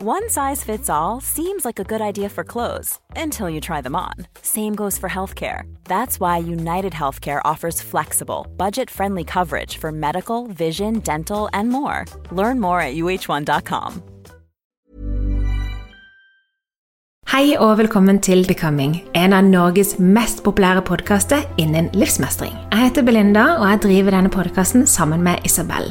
One size fits all seems like a good idea for clothes until you try them on. Same goes for healthcare. That's why United Healthcare offers flexible, budget friendly coverage for medical, vision, dental, and more. Learn more at uh1.com. Hei og velkommen til Becoming, en av Norges mest populære podkaster innen livsmestring. Heter Belinda, og jeg driver denne podkasten sammen med Isabel.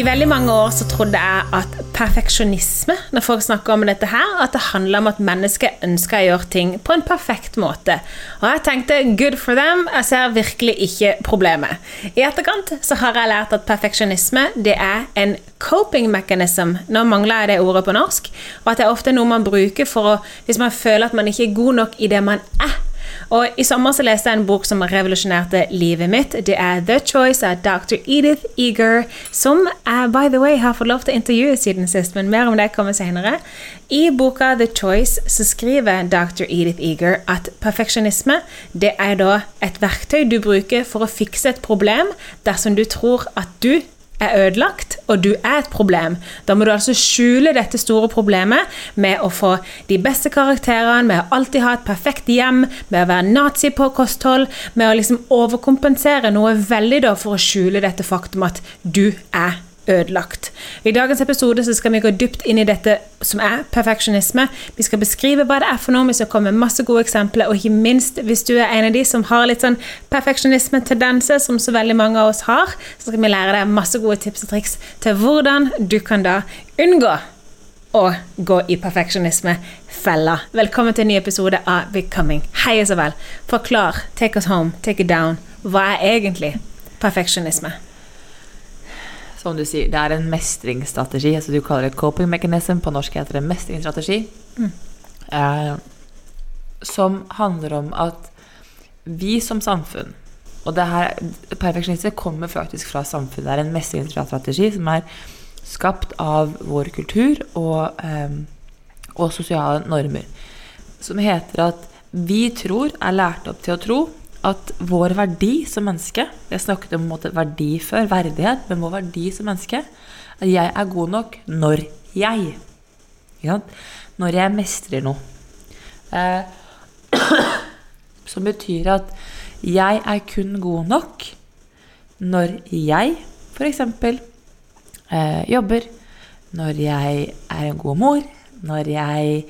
I veldig mange år så trodde jeg at perfeksjonisme, når folk snakker om dette her, at det handler om at mennesket ønsker å gjøre ting på en perfekt måte. Og jeg tenkte good for them, jeg ser virkelig ikke problemet. I etterkant så har jeg lært at perfeksjonisme det er en coping mechanism, nå mangler jeg det ordet på norsk, og at det er ofte noe man bruker for å, hvis man føler at man ikke er god nok i det man er. Og I sommer så leste jeg en bok som revolusjonerte livet mitt. Det er The Choice av Dr. Edith Eager, som jeg by the way har fått lov til å intervjue siden sist, men mer om det kommer senere. I boka The Choice så skriver Dr. Edith Eager at perfeksjonisme det er da et verktøy du bruker for å fikse et problem dersom du tror at du er ødelagt, og du er et problem. Da må du altså skjule dette store problemet med å få de beste karakterene, med å alltid ha et perfekt hjem, med å være nazi på kosthold, med å liksom overkompensere noe veldig da for å skjule dette faktum at du er ødelagt. I dagens episode så skal vi gå dypt inn i dette som er perfeksjonisme. Vi skal beskrive hva det er for noe, vi skal komme med masse gode eksempler, og ikke minst hvis du er en av de som har litt sånn perfeksjonisme-tendenser, som så veldig mange av oss har, så skal vi lære deg masse gode tips og triks til hvordan du kan da unngå å gå i perfeksjonisme-fella. Velkommen til en ny episode av Becoming. Hei, Isabel. Forklar, take us home, take it down. Hva er egentlig perfeksjonisme? Som du sier, det er en mestringsstrategi. altså Du kaller det coping mechanism. På norsk heter det mestringsstrategi. Mm. Eh, som handler om at vi som samfunn Og det her, perfeksjonister kommer faktisk fra samfunnet. Det er en mestringsstrategi som er skapt av vår kultur og, eh, og sosiale normer. Som heter at vi tror, er lært opp til å tro, at vår verdi som menneske Jeg snakket om måte, verdi før, verdighet, men vår verdi som menneske At jeg er god nok når jeg. Ja. Når jeg mestrer noe. Eh, som betyr at jeg er kun god nok når jeg f.eks. Eh, jobber, når jeg er en god mor, når jeg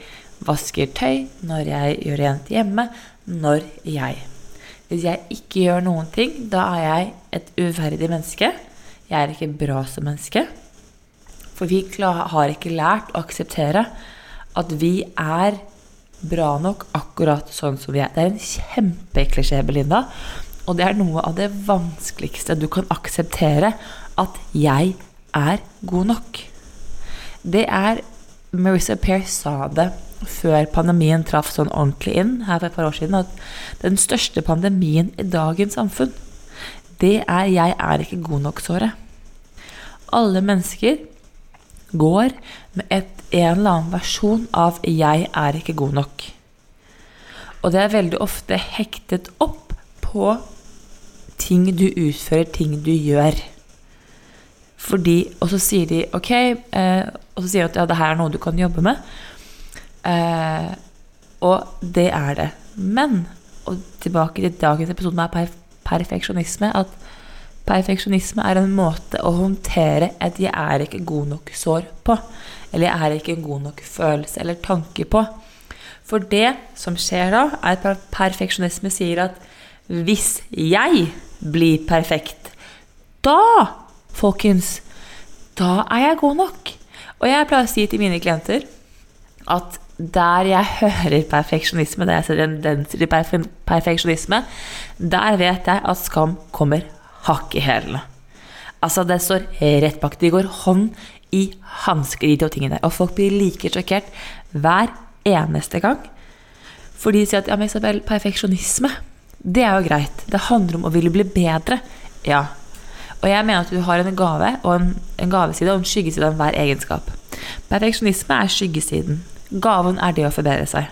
vasker tøy, når jeg gjør rent hjemme, når jeg hvis jeg ikke gjør noen ting, da er jeg et uverdig menneske. Jeg er ikke bra som menneske. For vi har ikke lært å akseptere at vi er bra nok akkurat sånn som vi er. Det er en kjempeklisjé, Belinda. Og det er noe av det vanskeligste du kan akseptere. At jeg er god nok. det er Marissa Pair sa det før pandemien traff sånn ordentlig inn her for et par år siden, at den største pandemien i dagens samfunn, det er 'jeg er ikke god nok'-såret. Alle mennesker går med et, en eller annen versjon av 'jeg er ikke god nok'. Og det er veldig ofte hektet opp på ting du utfører, ting du gjør. Fordi, Og så sier de ok, eh, og så sier de at ja, det her er noe du kan jobbe med. Eh, og det er det. Men, og tilbake til dagens episode med perf perfeksjonisme, at perfeksjonisme er en måte å håndtere et 'jeg er ikke god nok'-sår på. Eller 'jeg er ikke en god nok følelse eller tanke på'. For det som skjer da, er at perfeksjonisme sier at hvis jeg blir perfekt, da, folkens, da er jeg god nok. Og jeg pleier å si til mine klienter at der jeg hører perfeksjonisme, der jeg ser tendenser til perfeksjonisme, der vet jeg at skam kommer hakk i hælene. Altså, det står rett bak. De går hånd i hansker, de to tingene. Og folk blir like sjokkert hver eneste gang. For de sier at ja, men Isabel, perfeksjonisme, det er jo greit. Det handler om å ville bli bedre. Ja. Og jeg mener at du har en gave og en, en gaveside og en skyggeside av hver egenskap. Perfeksjonisme er skyggesiden. Gaven er det å forbedre seg.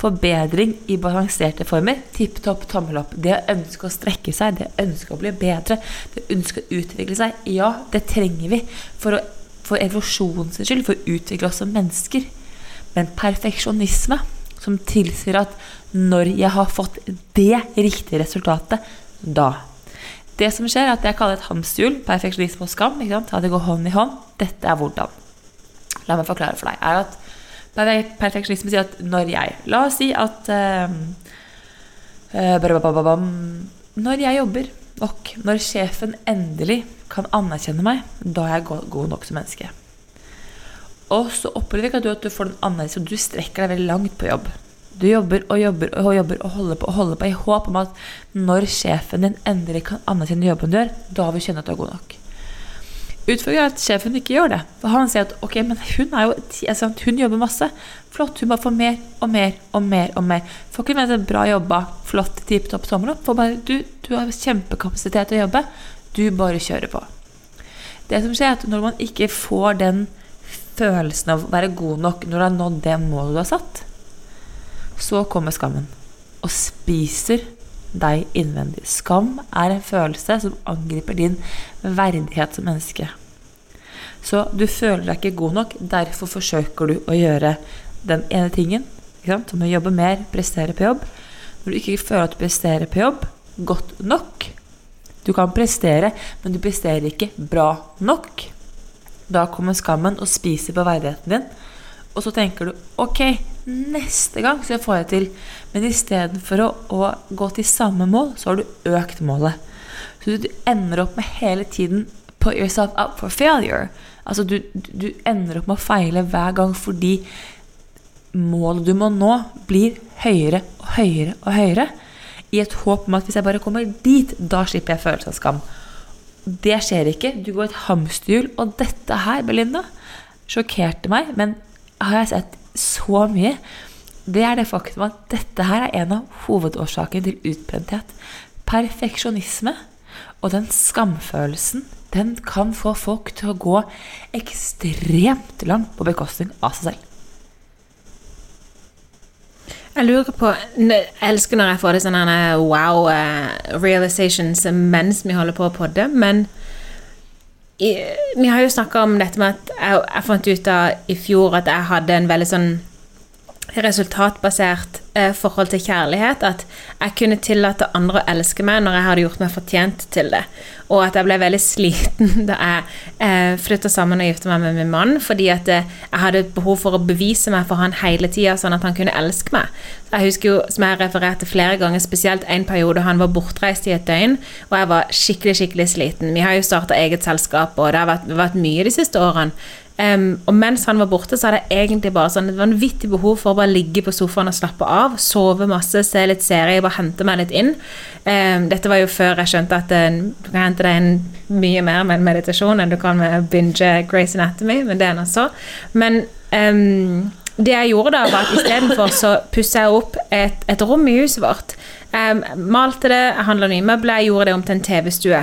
Forbedring i balanserte former. Tipp topp, tommel opp. Det å ønske å strekke seg, det å ønske å bli bedre, det å ønske å utvikle seg. Ja, det trenger vi for, å, for evolusjonens skyld, for å utvikle oss som mennesker. Men perfeksjonisme, som tilsier at når jeg har fått det riktige resultatet, da Det som skjer, er at jeg kaller et hamsterhjul perfeksjonisme og skam. Ikke sant? At det går hånd i hånd. Dette er hvordan. La meg forklare for deg. er at Perfeksjonisme sier at når jeg La oss si at uh, Når jeg jobber nok, når sjefen endelig kan anerkjenne meg, da er jeg god nok som menneske. Og så opplever ikke du at du får den anerkjennelsen, du strekker deg veldig langt på jobb. Du jobber og jobber og jobber og holder på og holder på i håp om at når sjefen din endelig kan anerkjenne jobben du gjør, da vil du kjenne at du er god nok. Utfordringen er at sjefen ikke gjør det. For han sier at ok, men hun jo altså, hun jobber masse. Flott, hun bare får mer og mer og mer. og mer. Får ikke seg bra jobba, flott, tipp topp tommel opp. Du, du har kjempekapasitet til å jobbe. Du bare kjører på. Det som skjer, er at når man ikke får den følelsen av å være god nok når du har nådd det målet du har satt, så kommer skammen og spiser deg innvendig. Skam er en følelse som angriper din verdighet som menneske. Så du føler deg ikke god nok, derfor forsøker du å gjøre den ene tingen. Som å jobbe mer, prestere på jobb. Når du ikke føler at du presterer på jobb godt nok Du kan prestere, men du presterer ikke bra nok. Da kommer skammen og spiser på verdigheten din. Og så tenker du ok, neste gang så får jeg til. Men istedenfor å, å gå til samme mål, så har du økt målet. Så du ender opp med hele tiden put yourself up for failure. Altså du, du ender opp med å feile hver gang fordi målet du må nå, blir høyere og høyere og høyere. I et håp om at hvis jeg bare kommer dit, da slipper jeg følelsen av skam. Det skjer ikke. Du går et hamsterhjul. Og dette her, Belinda, sjokkerte meg, men har jeg sett så mye, det er det faktum at dette her er en av hovedårsakene til utbrenthet. Perfeksjonisme og den skamfølelsen, den kan få folk til å gå ekstremt langt på bekostning av seg selv. Jeg lurer på Jeg elsker når jeg får det sånne wow uh, realizations mens vi holder på å podde, men vi har jo snakka om dette med at jeg, jeg, fant ut av i fjor at jeg hadde en veldig sånn resultatbasert eh, forhold til kjærlighet. At jeg kunne tillate andre å elske meg når jeg hadde gjort meg fortjent til det. Og at jeg ble veldig sliten da jeg eh, flytta sammen og gifta meg med min mann. Fordi at eh, jeg hadde behov for å bevise meg for han hele tida, sånn at han kunne elske meg. Jeg husker jo, som jeg refererte flere ganger, spesielt en periode han var bortreist i et døgn, og jeg var skikkelig, skikkelig sliten. Vi har jo starta eget selskap, og det har vært, vært mye de siste årene. Em, og mens han var borte, så hadde jeg egentlig bare sånn et vanvittig behov for å bare ligge på sofaen og slappe av. Sove masse, se litt serie, bare hente meg litt inn. Um, dette var jo før jeg skjønte at eh, du kan hente deg inn mye mer med meditasjon enn du kan med binge Grace Anatomy, men det er nå så. Men um, det jeg gjorde da, var at istedenfor så pussa jeg opp et, et rom i huset vårt. Malte det, handla nye møbler, jeg gjorde det om til en TV-stue.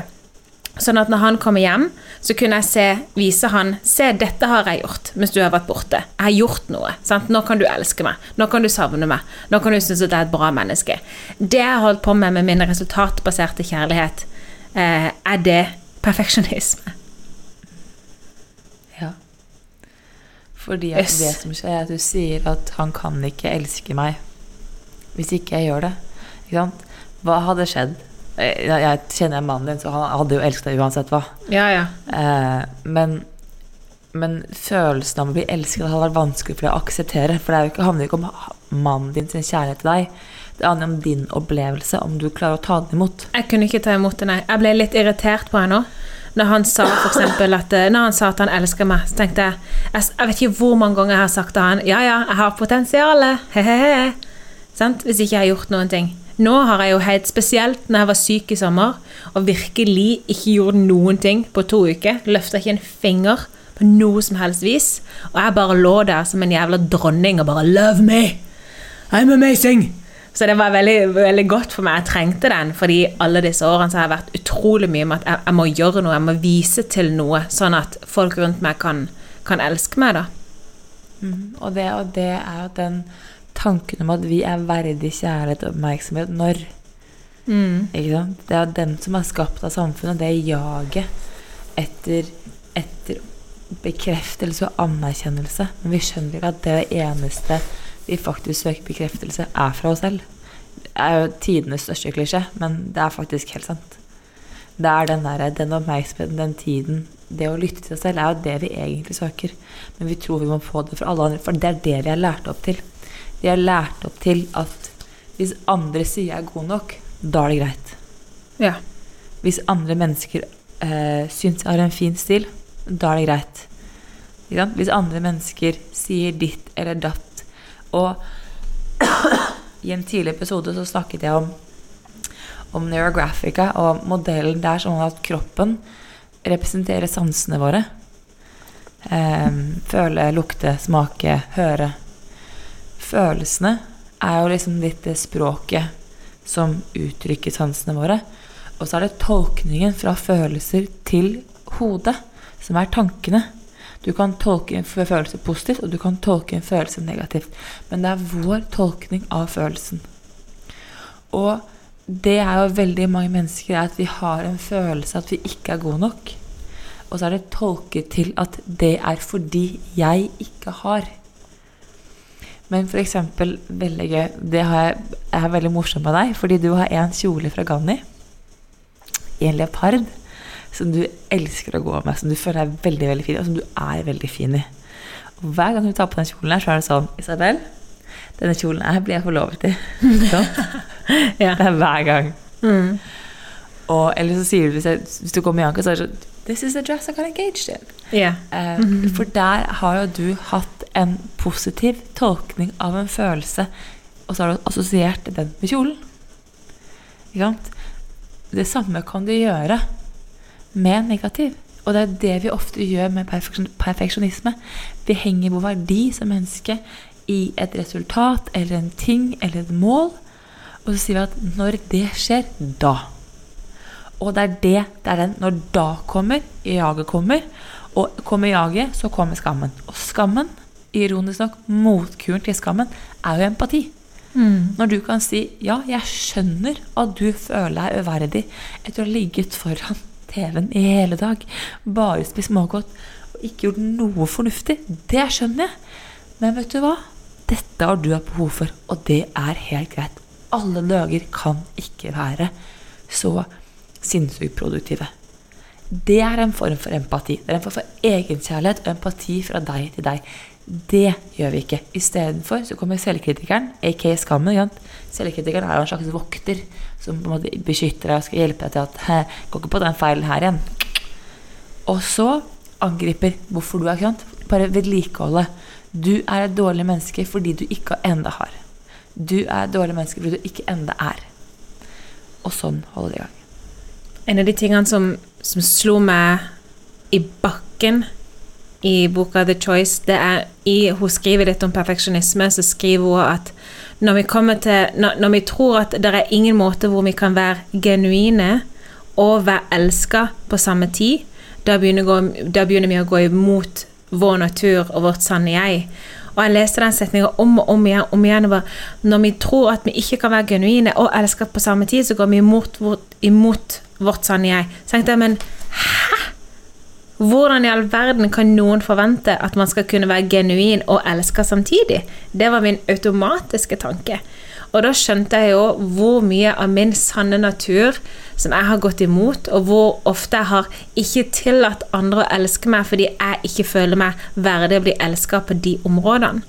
Sånn at når han kommer hjem, så kunne jeg se, vise han Se, dette har jeg gjort mens du har vært borte. Jeg har gjort noe. Sant? Nå kan du elske meg. Nå kan du savne meg. Nå kan du synes at jeg er et bra menneske. Det jeg har holdt på med med min resultatbaserte kjærlighet, eh, er det perfeksjonisme. Ja. Fordi at det som skjer, er at du sier at han kan ikke elske meg hvis ikke jeg gjør det. Ikke sant? Hva hadde skjedd? Eh, Jeg, kjenner mannen din, så han hadde jo elsket deg uansett hva. Ja, ja. Eh, men, men følelsen av å bli elsket hadde vært vanskelig for deg å akseptere. For det er jo ikke, handler jo ikke om mannen din sin kjærlighet til deg. Det handler om din opplevelse, om du klarer å ta den imot. Jeg kunne ikke ta imot det, nei. Jeg ble litt irritert på henne òg. Når han sa for at eh, Når han sa at han elsker meg, så tenkte jeg Jeg, jeg vet ikke hvor mange ganger jeg har sagt til han Ja, ja, jeg har potensial. He-he-he. Hvis ikke jeg har gjort noen ting. Nå har jeg jo helt spesielt når jeg var syk i sommer og virkelig ikke gjorde noen ting på to uker. Løfta ikke en finger på noe som helst vis. Og jeg bare lå der som en jævla dronning og bare Love me! I'm amazing! Så det var veldig, veldig godt for meg. Jeg trengte den, fordi alle disse årene så har jeg vært utrolig mye med at jeg, jeg må gjøre noe, jeg må vise til noe, sånn at folk rundt meg kan, kan elske meg, da. Og det, og det er jo den tanken om at vi er verdig kjærlighet og oppmerksomhet når. Sant? Det er den som er skapt av samfunnet, det jaget etter, etter bekreftelse og anerkjennelse. Men vi skjønner ikke at det eneste vi faktisk søker bekreftelse, er fra oss selv. Det er jo tidenes største klisjé, men det er faktisk helt sant. Det er den, der, den oppmerksomheten, den tiden, det å lytte til seg selv, er jo det vi egentlig søker. Men vi tror vi må få det fra alle andre, for det er det vi er lært opp til. Vi er lært opp til at hvis andre sier jeg er god nok, da er det greit. Ja. Hvis andre mennesker eh, syns jeg har en fin stil, da er det greit. Hvis andre mennesker sier ditt eller datt Og i en tidlig episode så snakket jeg om om Neurographica og modellen der sånn at kroppen representerer sansene våre. Eh, føle, lukte, smake, høre. Følelsene er jo liksom litt det språket som uttrykker sansene våre. Og så er det tolkningen fra følelser til hodet, som er tankene. Du kan tolke en følelse positivt, og du kan tolke en følelse negativt. Men det er vår tolkning av følelsen. Og det er jo veldig mange mennesker er at vi har en følelse at vi ikke er gode nok. Og så er det tolket til at det er fordi jeg ikke har. Men eksempel, veldig gøy Det har jeg, er veldig morsomt med deg, fordi du har en kjole fra Ganni i en leopard som du elsker å gå med, som du føler er veldig veldig fin, og som du er veldig fin i. Og hver gang du tar på den kjolen her, så er det sånn Isabel, denne kjolen her blir jeg forlovet i. Sånn. Ja. Det er hver gang. Og, eller så sier du, hvis, jeg, hvis du kommer i Anka, så er det sånn This is the dress I got engaged in. Yeah. Mm -hmm. For der har jo du hatt en positiv tolkning av en følelse, og så har du assosiert den med kjolen. Ikke sant? Det samme kan du gjøre med negativ. Og det er det vi ofte gjør med perfeksjon- perfeksjonisme. Vi henger vår verdi som menneske i et resultat eller en ting eller et mål, og så sier vi at når det skjer, da. Og det er det, det er den når da kommer, jaget kommer. Og kommer jaget, så kommer skammen. Og skammen, ironisk nok, motkuren til skammen, er jo empati. Når du kan si ja, jeg skjønner at du føler deg uverdig etter å ha ligget foran TV-en i hele dag, bare spist smågodt og ikke gjort noe fornuftig. Det skjønner jeg. Men vet du hva? Dette har du hatt behov for, og det er helt greit. Alle dager kan ikke være så sinnssykt produktive. Det er en form for empati. Det er en form for egenkjærlighet og empati fra deg til deg. Det gjør vi ikke. Istedenfor så kommer selvkritikeren, aka skammen. Selvkritikeren er jo en slags vokter som på en måte beskytter deg og skal hjelpe deg til at «Hæ, går ikke på den feilen her igjen. Og så angriper hvorfor du er sant? bare vedlikeholde. Du er et dårlig menneske fordi du ikke enda har. Du er et dårlig menneske fordi du ikke enda er. Og sånn holder det i gang. En av de tingene som, som slo meg i bakken i boka The Choice, det er i, Hun skriver litt om perfeksjonisme, så skriver hun at når vi, til, når, når vi tror at det er ingen måte hvor vi kan være genuine og være elska på samme tid, da begynner, da begynner vi å gå imot vår natur og vårt sanne jeg. Og jeg leste den setninga om og om igjen. om igjen og Når vi tror at vi ikke kan være genuine og elske på samme tid, så går vi imot, vårt, imot vårt sanne jeg. Så tenkte jeg, men hæ? Hvordan i all verden kan noen forvente at man skal kunne være genuin og elske samtidig? Det var min automatiske tanke. Og da skjønte jeg jo hvor mye av min sanne natur som jeg har gått imot, og hvor ofte jeg har ikke tillatt andre å elske meg fordi jeg ikke føler meg verdig å bli elska på de områdene.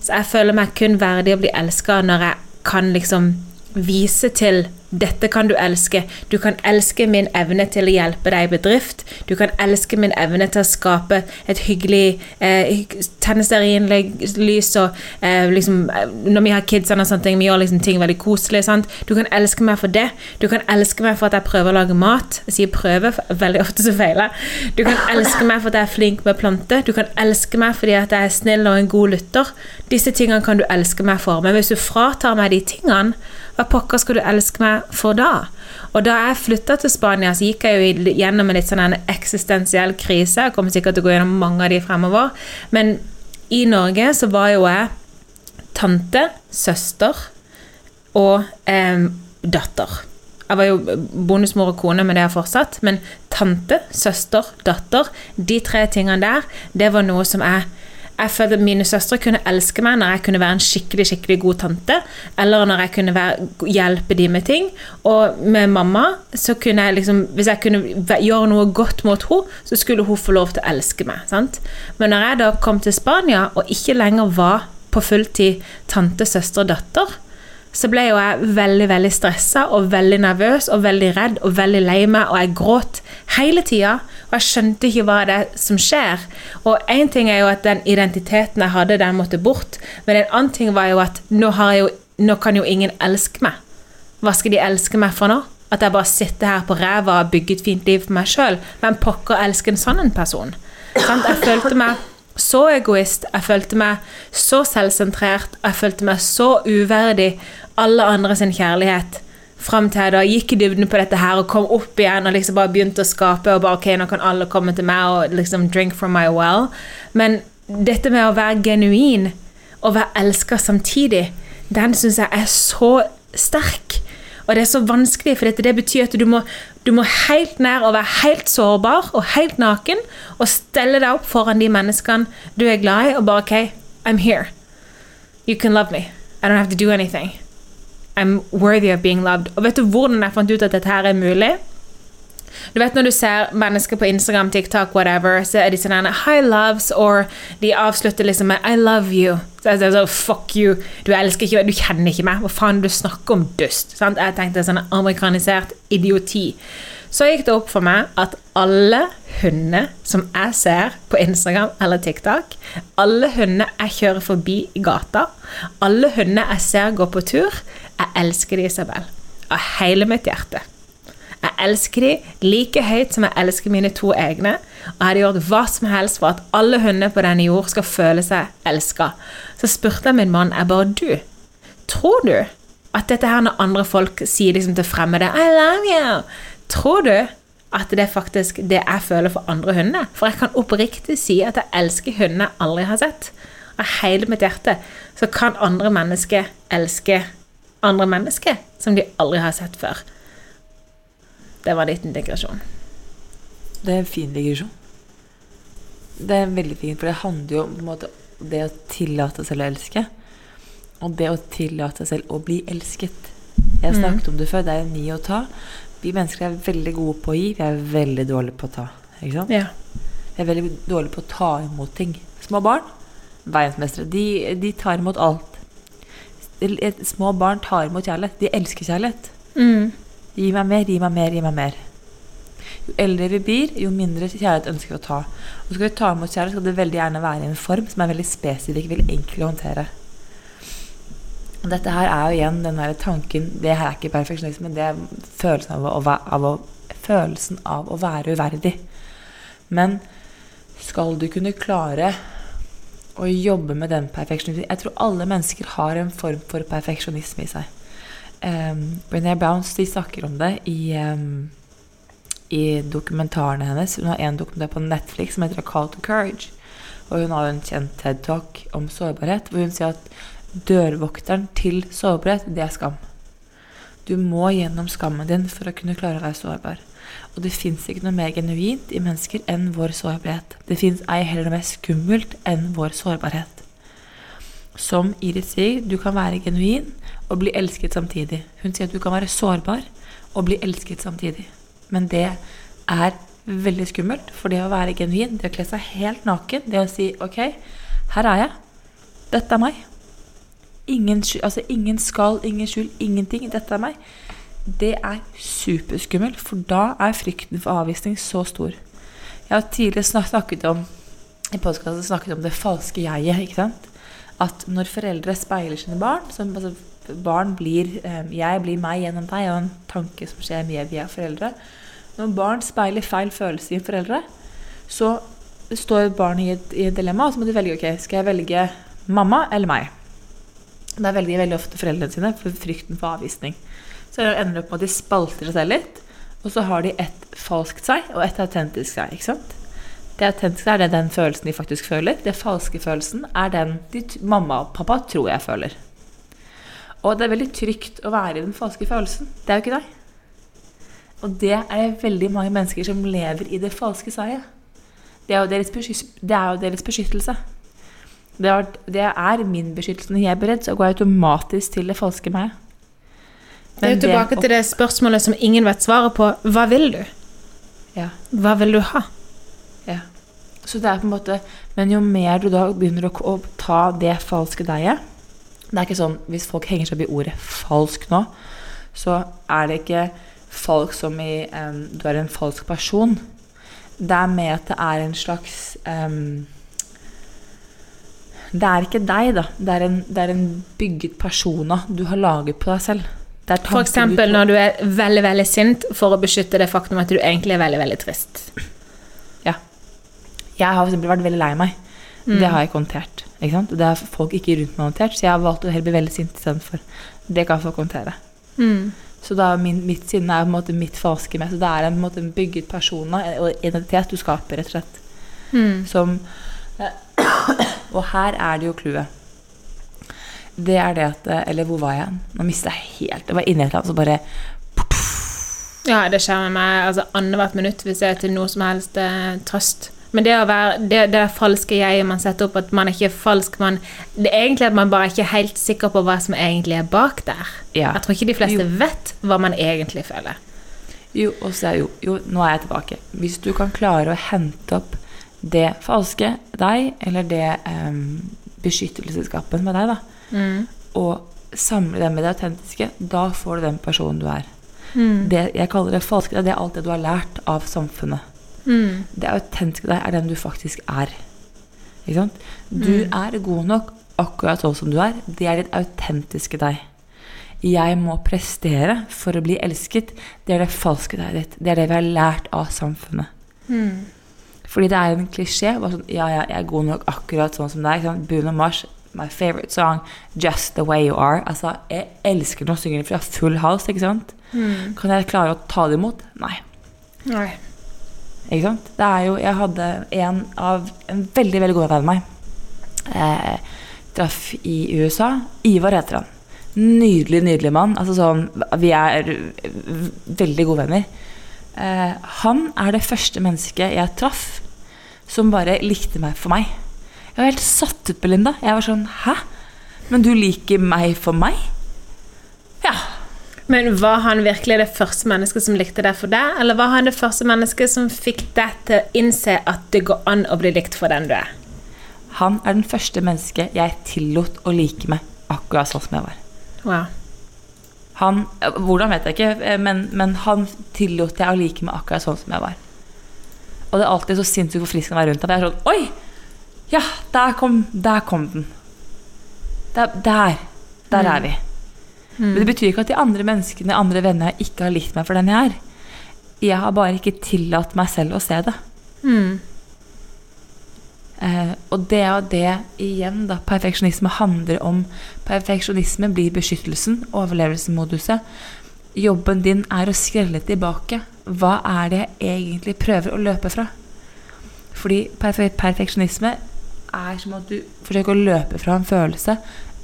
Så jeg føler meg kun verdig å bli elska når jeg kan liksom vise til dette kan du elske. Du kan elske min evne til å hjelpe deg i bedrift. Du kan elske min evne til å skape et hyggelig eh, tennesterinlys og eh, liksom eh, Når vi har kids og sånne ting, vi gjør liksom ting veldig koselig. Sant? Du kan elske meg for det. Du kan elske meg for at jeg prøver å lage mat. Jeg sier prøve, veldig ofte så feiler. Du kan elske meg for at jeg er flink med planter. Du kan elske meg fordi at jeg er snill og en god lytter. Disse tingene kan du elske meg for. Men hvis du fratar meg de tingene, hva pokker skal du elske meg for da? Og da jeg flytta til Spania, så gikk jeg jo gjennom en litt sånn en eksistensiell krise. Jeg kommer sikkert til å gå gjennom mange av de fremover. Men i Norge så var jo jeg tante, søster og eh, datter. Jeg var jo bonusmor og kone, men det jeg fortsatt. Men tante, søster, datter, de tre tingene der, det var noe som jeg jeg følte at mine søstre kunne elske meg når jeg kunne være en skikkelig skikkelig god tante, eller når jeg kunne være, hjelpe dem med ting. Og med mamma så kunne jeg liksom Hvis jeg kunne gjøre noe godt mot henne, så skulle hun få lov til å elske meg. Sant? Men når jeg da kom til Spania og ikke lenger var på fulltid tante, søster og datter, så ble jo jeg veldig veldig stressa og veldig nervøs og veldig redd og veldig lei meg, og jeg gråt hele tida. Og jeg skjønte ikke hva det er som skjer. Og én ting er jo at den identiteten jeg hadde, den måtte bort, men en annen ting var jo at nå, jo, nå kan jo ingen elske meg. Hva skal de elske meg for nå? At jeg bare sitter her på ræva og bygger et fint liv for meg sjøl? Hvem pokker elsker en sånn en person? Jeg følte meg så egoist, jeg følte meg så selvsentrert, jeg følte meg så uverdig alle andre sin kjærlighet. Fram til jeg da gikk i dybden på dette her og kom opp igjen og liksom bare begynte å skape. og bare, ok, nå kan alle komme til meg og liksom drink from my well. Men dette med å være genuin og være elska samtidig, den syns jeg er så sterk. Og det er så vanskelig, for det betyr at du må, du må helt ned og være helt sårbar og helt naken og stelle deg opp foran de menneskene du er glad i, og bare OK, I'm here. You can love me. I don't have to do anything. I'm worthy of being loved. Og vet du hvordan jeg fant ut at dette her er mulig? Du vet Når du ser mennesker på Instagram, TikTok, whatever, så er de sånn Hi, loves, or de avslutter liksom med I love you. Så jeg så, Fuck you. Du elsker ikke meg. Du kjenner ikke meg. Hva faen du snakker om dust? Sant? Jeg tenkte sånn amerikanisert idioti. Så gikk det opp for meg at alle hunder som jeg ser på Instagram eller TikTok, alle hunder jeg kjører forbi i gata, alle hunder jeg ser gå på tur, jeg elsker de, Isabel. Av hele mitt hjerte. Elsker de like høyt som jeg elsker mine to egne. Og jeg hadde gjort hva som helst for at alle hunder på denne jord skal føle seg elska. Så spurte jeg min mann jeg bare du, tror du at dette her når andre folk sier liksom til fremmede I love you, tror du at det er faktisk det jeg føler for andre hunder? For jeg kan oppriktig si at jeg elsker hunder jeg aldri har sett. Av hele mitt hjerte så kan andre mennesker elske andre mennesker som de aldri har sett før. Det var en liten digresjon. Det er en fin digresjon. Det er veldig fint, for det handler jo om måte, det å tillate seg selv å elske. Og det å tillate seg selv å bli elsket. Jeg har mm. snakket mm. om det før. Det er ni å ta. Vi mennesker er veldig gode på å gi, vi er veldig dårlige på å ta. Ikke sant? Ja. Vi er veldig dårlige på å ta imot ting. Små barn, verdensmestere, de, de tar imot alt. Små barn tar imot kjærlighet. De elsker kjærlighet. Mm. Gi meg mer, gi meg mer, gi meg mer. Jo eldre vi blir, jo mindre kjærlighet ønsker vi å ta. Og skal vi ta imot kjærlighet, skal det veldig gjerne være i en form som er veldig spesifikk, veldig enkel å håndtere. Og Dette her er jo igjen den der tanken Det her er ikke perfeksjonisme, det er følelsen av å, av å, følelsen av å være uverdig. Men skal du kunne klare å jobbe med den perfeksjonismen Jeg tror alle mennesker har en form for perfeksjonisme i seg. Um, Brené Bounce de snakker om det i, um, i dokumentarene hennes. Hun har en dokumentar på Netflix som heter A Call to Courage. Og hun har en kjent TED-talk om sårbarhet, hvor hun sier at dørvokteren til sårbarhet, det er skam. Du må gjennom skammen din for å kunne klare å være sårbar. Og det fins ikke noe mer genuint i mennesker enn vår sårbarhet. Det fins ei heller noe mer skummelt enn vår sårbarhet. Som Iris sier, du kan være genuin og bli elsket samtidig. Hun sier at du kan være sårbar og bli elsket samtidig. Men det er veldig skummelt, for det å være genuin, det å kle seg helt naken, det å si ok, her er jeg. Dette er meg. Ingen, altså ingen skal, ingen skjul, ingenting. Dette er meg. Det er superskummelt, for da er frykten for avvisning så stor. Jeg har tidligere snakket om i podcasten snakket om det falske jeget. ikke sant? At når foreldre speiler sine barn som, altså, Barn blir eh, Jeg blir meg gjennom deg, og en tanke som skjer med vi er foreldre. Når barn speiler feil følelse i foreldre, så står barnet i et, i et dilemma, og så må de velge ok, skal jeg velge mamma eller meg. Da velger de veldig ofte foreldrene sine for frykten for avvisning. Så det ender opp med at de spalter seg litt, og så har de et falskt seg og et autentisk seg. ikke sant? Det autentiske er det den følelsen de faktisk føler. Det falske følelsen er den mamma og pappa tror jeg føler. Og det er veldig trygt å være i den falske følelsen. Det er jo ikke deg. Og det er det veldig mange mennesker som lever i det falske seiet. Det er jo deres, det er beskyttelse. Det er, det er min beskyttelse. Når jeg er beredd, så går jeg automatisk til det falske meg. Det er jo tilbake til det spørsmålet som ingen vet svaret på. Hva vil du? Ja. Hva vil du ha? Ja. Så det er på en måte Men jo mer du da begynner å, ta det falske deg Det er ikke sånn Hvis folk henger seg opp i ordet 'falsk' nå, så er det ikke falsk som i um, Du er en falsk person. Det er med at det er en slags um, Det er ikke deg, da. Det er en, det er en bygget persona du har laget på deg selv. For eksempel du- når du er veldig, veldig sint for å beskytte det faktum at du egentlig er veldig, veldig trist. Ja. Jeg har for eksempel vært veldig lei meg. Det har jeg ikke håndtert. Ikke sant? Det har folk ikke rundt meg håndtert, så jeg har valgt å heller bli veldig sint istedenfor. Det kan folk håndtere. Så da er min, mitt sinne er på en måte mitt falske med. Så det er en, måte en bygget persona og identitet du skaper, rett og slett. Som Og her er det jo clouet. Det er det at Eller hvor var jeg? Nå mista jeg helt Jeg var inni et eller annet, så bare Ja, det skjer med meg altså, annethvert minutt hvis jeg er til noe som helst eh, trøst. Men det å være det, det falske jeget man setter opp, at man er ikke falsk man, Det er egentlig at man bare ikke er helt sikker på hva som egentlig er bak der. Ja. Jeg tror ikke de fleste Jo. vet hva man egentlig føler. Jo, og så er jo, jo, nå er jeg tilbake. Hvis du kan klare å hente opp det falske deg, eller det um, beskyttelsesskapen med deg, da, og samle det med det autentiske, da får du den personen du er. Det jeg kaller det falske, det er alt det du har lært av samfunnet. Det autentiske deg er den du faktisk er. Ikke sant? Du er god nok akkurat sånn som du er. Det er ditt autentiske deg. Jeg må prestere for å bli elsket. Det er det falske deg ditt. Det er det vi har lært av samfunnet. Fordi det er en klisjé. bare Sånn, ja, ja, jeg er god nok akkurat sånn som deg. ikke sant? Bruno Mars, my favorite song, 'Just The Way You Are'. Altså, Jeg elsker når hun synger jeg fra full hals. ikke sant? Kan jeg klare å ta det imot? Nei. Nei. Ikke sant? Det er jo, jeg hadde en av en veldig veldig god venn av meg. Eh, traff i USA. Ivar heter han. Nydelig, nydelig mann. Altså sånn, vi er veldig gode venner. Eh, han er det første mennesket jeg traff som bare likte meg for meg. Jeg var helt satt ut, Belinda. Jeg var sånn Hæ? Men du liker meg for meg? Ja. Men var han virkelig det første mennesket som likte deg for deg, eller var han det første mennesket som fikk deg til å innse at det går an å bli likt for den du er? Han er den første mennesket jeg tillot å like meg akkurat sånn som jeg var. Wow. Han, hvordan vet jeg ikke, men, men han tillot jeg å like meg akkurat sånn som jeg var. Og det er alltid så sinnssykt forfriskende å være rundt ham. Jeg er sånn Oi! Ja, der kom, der kom den. Der, der, der er vi. Men det betyr ikke at de andre menneskene, andre venner, ikke har likt meg for den jeg er. Jeg har bare ikke tillatt meg selv å se det. Eh, og det er jo det igjen da perfeksjonisme handler om. Perfeksjonisme blir beskyttelsen, overlevelsesmoduset. Jobben din er å skrelle tilbake. Hva er det jeg egentlig prøver å løpe fra? Fordi perfe perfeksjonisme er som at du forsøker å løpe fra en følelse,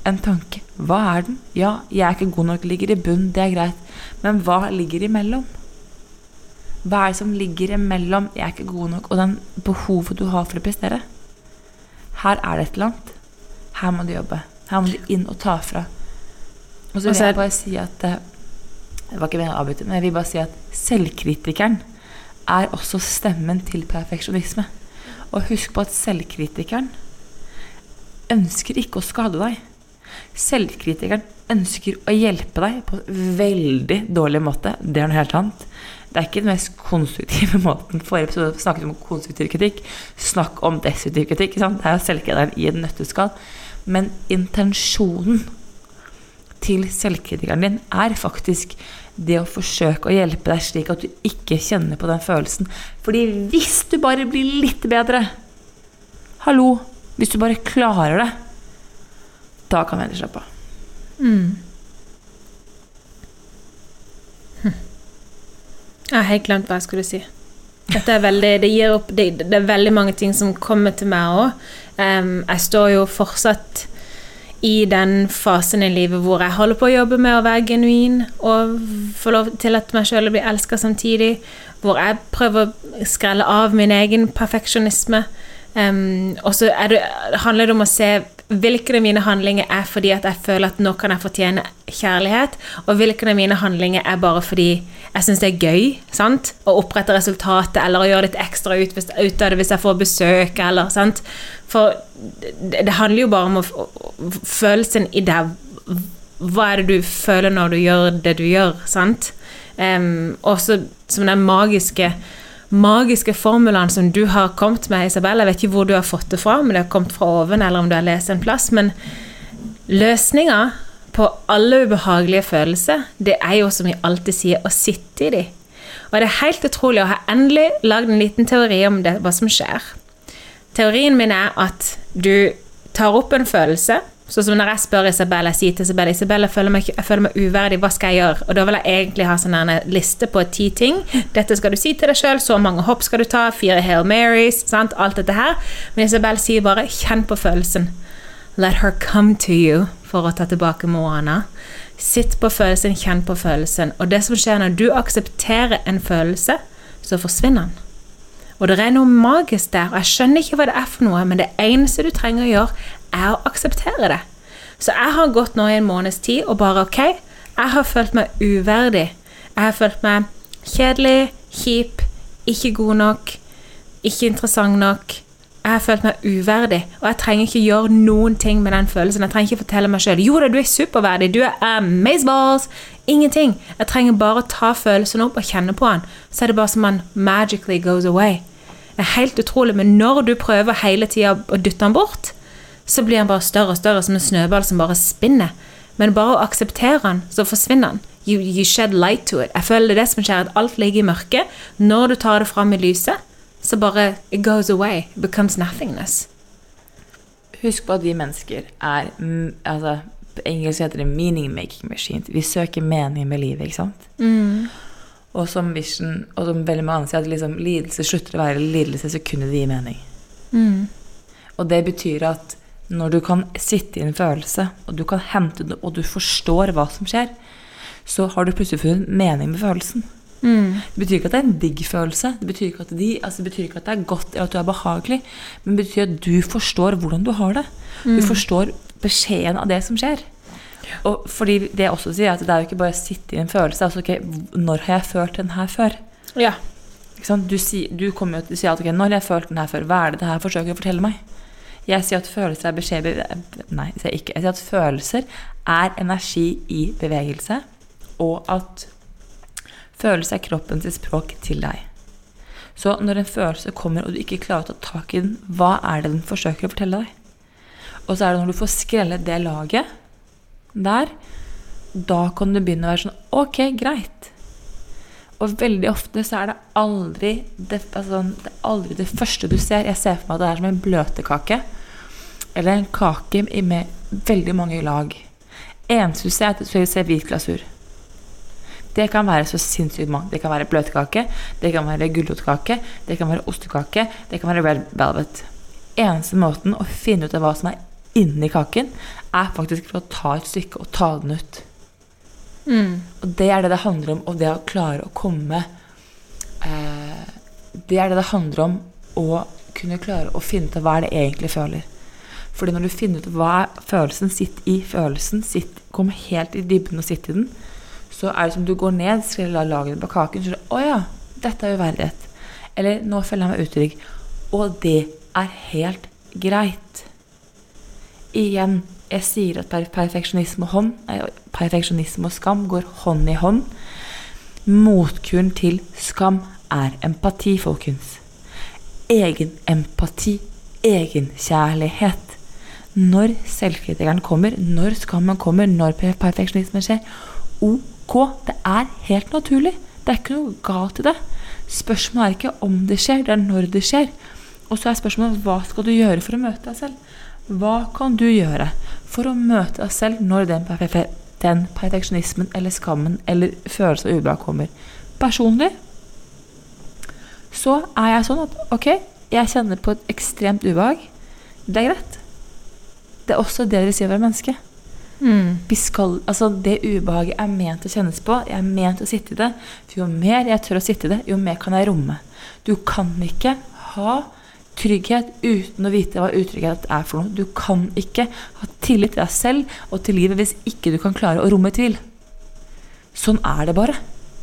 en tanke. Hva er den? Ja, jeg er ikke god nok, ligger i bunn, det er greit. Men hva ligger imellom? Hva er det som ligger imellom 'jeg er ikke god nok' og den behovet du har for å prestere? Her er det et eller annet. Her må du jobbe. Her må du inn og ta fra. Og så vil jeg bare si at eh, Det var ikke meningen å avbryte, men jeg vil bare si at selvkritikeren er også stemmen til perfeksjonisme. Og husk på at selvkritikeren ønsker ikke å skade deg. Selvkritikeren ønsker å hjelpe deg på en veldig dårlig måte. Det er noe helt annet. Det er ikke den mest konstruktive måten. Forrige episode snakket om konstruktiv kritikk. Snakk om destruktiv kritikk. Det er selvkritikeren i en nøtteskall. Men intensjonen til selvkritikeren din er faktisk det å forsøke å hjelpe deg slik at du ikke kjenner på den følelsen. Fordi hvis du bare blir litt bedre Hallo, hvis du bare klarer det, da kan vi endelig slappe av. Jeg har helt glemt hva jeg skulle si. Dette er veldig, det, gir opp, det, det er veldig mange ting som kommer til meg òg. jeg står jo fortsatt i den fasen i livet hvor jeg holder på å jobbe med å være genuin og få lov til at meg sjøl blir elska samtidig. Hvor jeg prøver å skrelle av min egen perfeksjonisme. Um, og så er handler det om å se hvilke av mine handlinger er fordi at jeg føler at nå kan jeg fortjene kjærlighet, og hvilke av mine handlinger er bare fordi jeg syns det er gøy sant? å opprette resultatet eller å gjøre litt ekstra ut, ut av det hvis jeg får besøk. Eller, sant? For det, det handler jo bare om å, følelsen i deg. Hva er det du føler når du gjør det du gjør? sant? Um, også som den magiske magiske formulene som du har kommet med, Isabel. Jeg vet ikke hvor du har fått det fra, om det har kommet fra oven, eller om du har lest en plass. Men løsninga på alle ubehagelige følelser, det er jo som vi alltid sier, å sitte i de. Og det er helt utrolig, å ha endelig lagd en liten teori om det, hva som skjer. Teorien min er at du tar opp en følelse, sånn som når jeg spør Isabel, jeg sier til Isabel Isabel, jeg føler meg, jeg føler meg uverdig, hva skal jeg gjøre? Og da vil jeg egentlig ha sånn en liste på ti ting. Dette skal du si til deg sjøl, så mange hopp skal du ta, fire Hail Marys, sant? alt dette her. Men Isabel sier bare 'kjenn på følelsen'. Let her come to you, for å ta tilbake Moana. Sitt på følelsen, kjenn på følelsen. Og det som skjer når du aksepterer en følelse, så forsvinner den. Og det er noe magisk der, og jeg skjønner ikke hva det er for noe, men det eneste du trenger å gjøre, er å akseptere det. Så jeg har gått nå i en måneds tid og bare ok, jeg har følt meg uverdig. Jeg har følt meg kjedelig, kjip, ikke god nok, ikke interessant nok. Jeg har følt meg uverdig, og jeg trenger ikke gjøre noen ting med den følelsen. Jeg trenger ikke fortelle meg sjøl jo da, du er superverdig, du er amazeballs. Ingenting. Jeg trenger bare å ta følelsen opp og kjenne på den. Så er det bare som den magically goes away. Det er helt utrolig, men når du prøver hele tida å dytte den bort, så blir han bare større og større, som en snøball som bare spinner. Men bare å akseptere han, så forsvinner han. You, you shed light to it. Jeg føler det er det som skjer, at alt ligger i mørket. Når du tar det fram i lyset, så bare it goes away. It becomes nothingness. Husk på at vi mennesker er mm, altså, På engelsk heter det 'meaning making machines'. Vi søker mening med livet, ikke sant? Og som Vision, og som veldig mange anser at liksom, lidelse slutter å være lidelse sekundet det gir mening. Og det betyr at når du kan sitte i en følelse, og du kan hente det, og du forstår hva som skjer, så har du plutselig funnet mening med følelsen. Det betyr ikke at det er en digg følelse, det betyr ikke at, de, altså det, betyr ikke at det er godt eller at du er behagelig, men det betyr at du forstår hvordan du har det. Du forstår beskjeden av det som skjer. Og fordi det jeg også sier, er at det er jo ikke bare å sitte i en følelse. Altså, ok, når har jeg følt den her før? Ja. Du, si, du kommer jo til å si at ok, når har jeg følt den her før? Hva er det det her forsøker å fortelle meg? Jeg sier at følelser er beskjed... Nei, jeg sier ikke. Jeg sier at følelser er energi i bevegelse. og at følelse er kroppens språk til deg. Så når en følelse kommer, og du ikke klarer å ta tak i den, hva er det den forsøker å fortelle deg? Og så er det når du får skrelle det laget der, da kan du begynne å være sånn Ok, greit. Og veldig ofte så er det aldri det, altså, det, er aldri det første du ser. Jeg ser for meg at det er som en bløtkake. Eller en kake med veldig mange lag. Eneste du ser, er at du ser hvit glasur. Det kan være så sinnssykt mange. Det kan være bløtkake, det kan være gulrotkake, det kan være ostekake, det kan være red velvet. Eneste måten å finne ut av hva som er inni kaken, er faktisk for å ta et stykke og ta den ut. Mm. Og det er det det handler om, og det å klare å komme eh, Det er det det handler om å kunne klare å finne ut av hva det egentlig føler. Fordi når du finner ut hva er følelsen, sitt i følelsen, sitt, kom helt i dybden og sitt i den, så er det som du går ned, skreller lagene på kaken, så er det, å ja, dette er uverdighet. Eller nå føler jeg meg utrygg. Og det er helt greit. Igjen, jeg sier at perfeksjonisme og, hånd, perfeksjonisme og skam går hånd i hånd. Motkuren til skam er empati, folkens. Egenempati, egenkjærlighet. Når selvkritikeren kommer, når skammen kommer, når perfeksjonismen skjer, ok, det er helt naturlig. Det er ikke noe galt i det. Spørsmålet er ikke om det skjer, det er når det skjer. Og så er spørsmålet hva skal du gjøre for å møte deg selv? Hva kan du gjøre for å møte deg selv når den, den perfeksjonismen eller skammen eller følelsen av ubehag kommer? Personlig så er jeg sånn at ok, jeg kjenner på et ekstremt ubehag. Det er greit. Det er også det dere sier si å være menneske. Mm. Vi skal, altså Det ubehaget er ment å kjennes på. Jeg er ment å sitte i det. For jo mer jeg tør å sitte i det, jo mer kan jeg romme. Du kan ikke ha trygghet uten å vite hva utrygghet er for noe. Du kan ikke ha tillit til deg selv og til livet hvis ikke du kan klare å romme tvil. Sånn er det bare.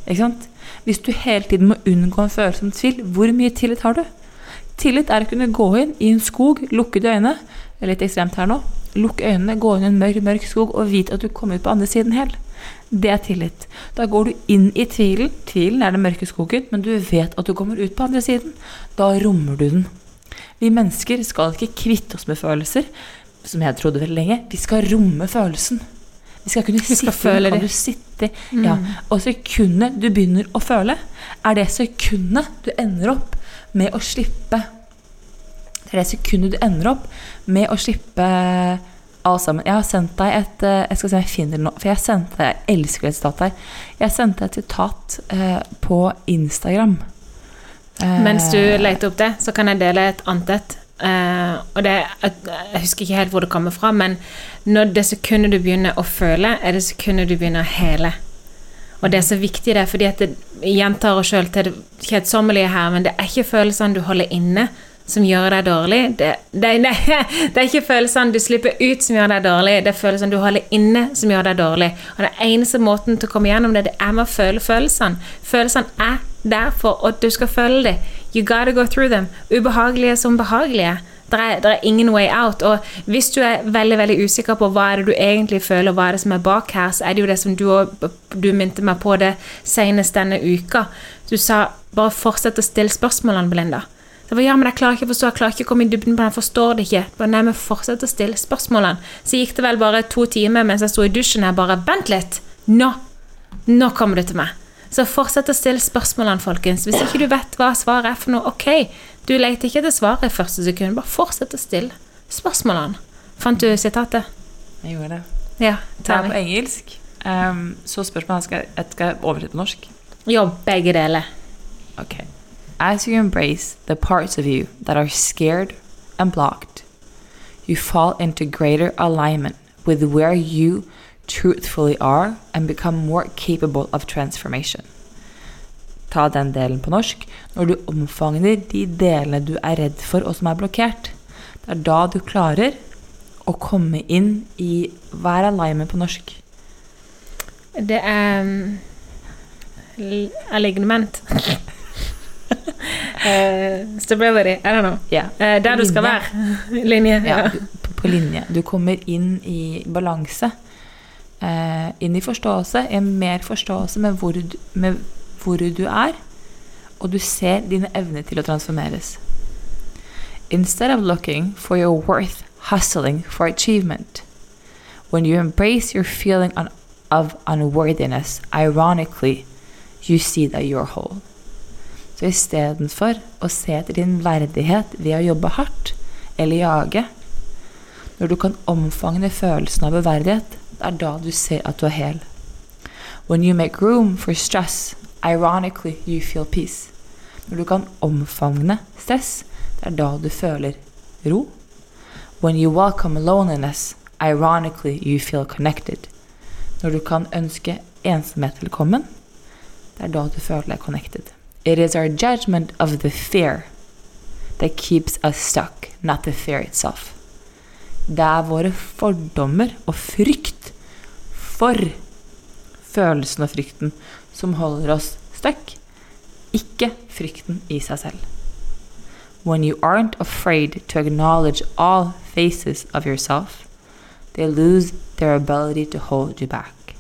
Ikke sant? Hvis du hele tiden må unngå en følelse om tvil, hvor mye tillit har du? Tillit er å kunne gå inn i en skog, lukke øynene det er litt ekstremt her nå, lukke øynene, gå inn i en mørk, mørk skog og vite at du kommer ut på andre siden hel. Det er tillit. Da går du inn i tvilen. Tvilen er den mørke skogen, men du vet at du kommer ut på andre siden. Da rommer du den. Vi mennesker skal ikke kvitte oss med følelser, som jeg trodde veldig lenge. Vi skal romme følelsen. Vi skal kunne skal sitte føle kan det. du sitte, ja. Og sekundet du begynner å føle, er det sekundet du ender opp med å slippe Det er det sekundet du ender opp med å slippe alt sammen. Jeg har sendt deg et eh, Jeg skal se om jeg finner det nå, for jeg sendte Jeg elsker et sitat her. Jeg sendte et sitat eh, på Instagram. Eh, Mens du leter opp det, så kan jeg dele et annet et. Uh, og det, jeg, jeg husker ikke helt hvor det kommer fra, men når det sekundet du begynner å føle, er det sekundet du begynner å hele. Og det er så viktig det, fordi at det gjentar oss sjøl til det kjedsommelige her, men det er ikke følelsene du holder inne som gjør deg dårlig. Det, det, det, det er ikke følelsene du slipper ut som gjør deg dårlig, det er følelsene du holder inne som gjør deg dårlig. Og den eneste måten til å komme gjennom det, det er med å føle følelsene. Følelsene er der for at du skal følge dem. You gotta go through them. Ubehagelige som behagelige. Det er, er ingen way out. Og hvis du er veldig veldig usikker på hva er det du egentlig føler, hva er det som er bak her, så er det jo det som du, du minte meg på det senest denne uka. Du sa bare fortsett å stille spørsmålene, Belinda. Det jeg ja, men jeg klarer ikke å forstå, jeg klarer ikke å komme i dybden på den, jeg forstår det ikke. Bare, nei, men fortsett å stille spørsmålene. Så gikk det vel bare to timer mens jeg sto i dusjen her bare Vent litt! Nå! Nå kommer du til meg. Så fortsett å stille spørsmålene, folkens. Hvis ikke du vet hva svaret er for noe, ok. Du leter ikke etter svaret i første sekund. Bare fortsett å stille spørsmålene. Fant du sitatet? Jeg gjorde det. Ja, Det er på engelsk. Um, så spørsmålet skal jeg skal oversette på norsk. Jo, begge deler. Ok. As you embrace the parts of you that are scared and blocked, you fall into greater alignment with where you truthfully are and become more capable of transformation. Ta den delen på norsk. Når du omfavner de delene du er redd for og som er blokkert, det er da du klarer å komme inn i Hva er alignment på norsk? Det er um, alignment. Eh, stability, I don't know. Yeah. Uh, der du skal være. Linje. ja, Ja. på- på linje. Du kommer inn i balanse. Eh, inn i forståelse, i mer forståelse med hvor, du, med hvor du er, og du ser dine evner til å transformeres. Instead of looking for your worth hustling for achievement, when you embrace your feeling on, of unworthiness, ironically, you see that you're whole. Så istedenfor å se etter din verdighet ved å jobbe hardt eller jage, når du kan omfavne følelsen av uverdighet, det er da du ser at du er hel. When you make room for stress, ironically you feel peace. Når du kan omfavne stress, det er da du føler ro. When you welcome loneliness, ironically you feel connected. Når du kan ønske ensomhet velkommen, det er da du føler deg connected. It is our judgment of the fear that keeps us stuck, not the fear itself. Det er våre fordommer og frykt for følelsen og frykten som holder oss stuck, ikke frykten i seg selv. When you aren't afraid to acknowledge all faces of yourself, they lose their ability to hold you back.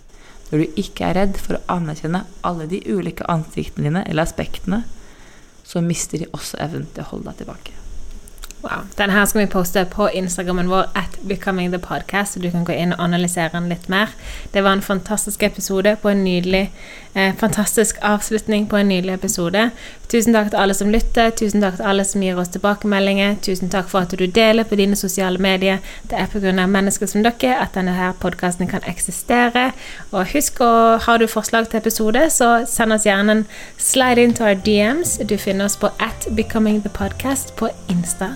Når du ikke er redd for å anerkjenne alle de ulike ansiktene dine eller aspektene, så mister de også evnen til å holde deg tilbake. Wow. Den her skal vi poste på Instagrammen vår at Becoming the Podcast, så du kan gå inn og analysere den litt mer. Det var en fantastisk episode på en nydelig eh, fantastisk avslutning på en nydelig episode. Tusen takk til alle som lytter, tusen takk til alle som gir oss tilbakemeldinger. Tusen takk for at du deler på dine sosiale medier. Det er pga. mennesker som dere at denne her podkasten kan eksistere. Og husk å Har du forslag til episode, så send oss gjerne en slide into our DMs. Du finner oss på at Becoming the Podcast på Insta.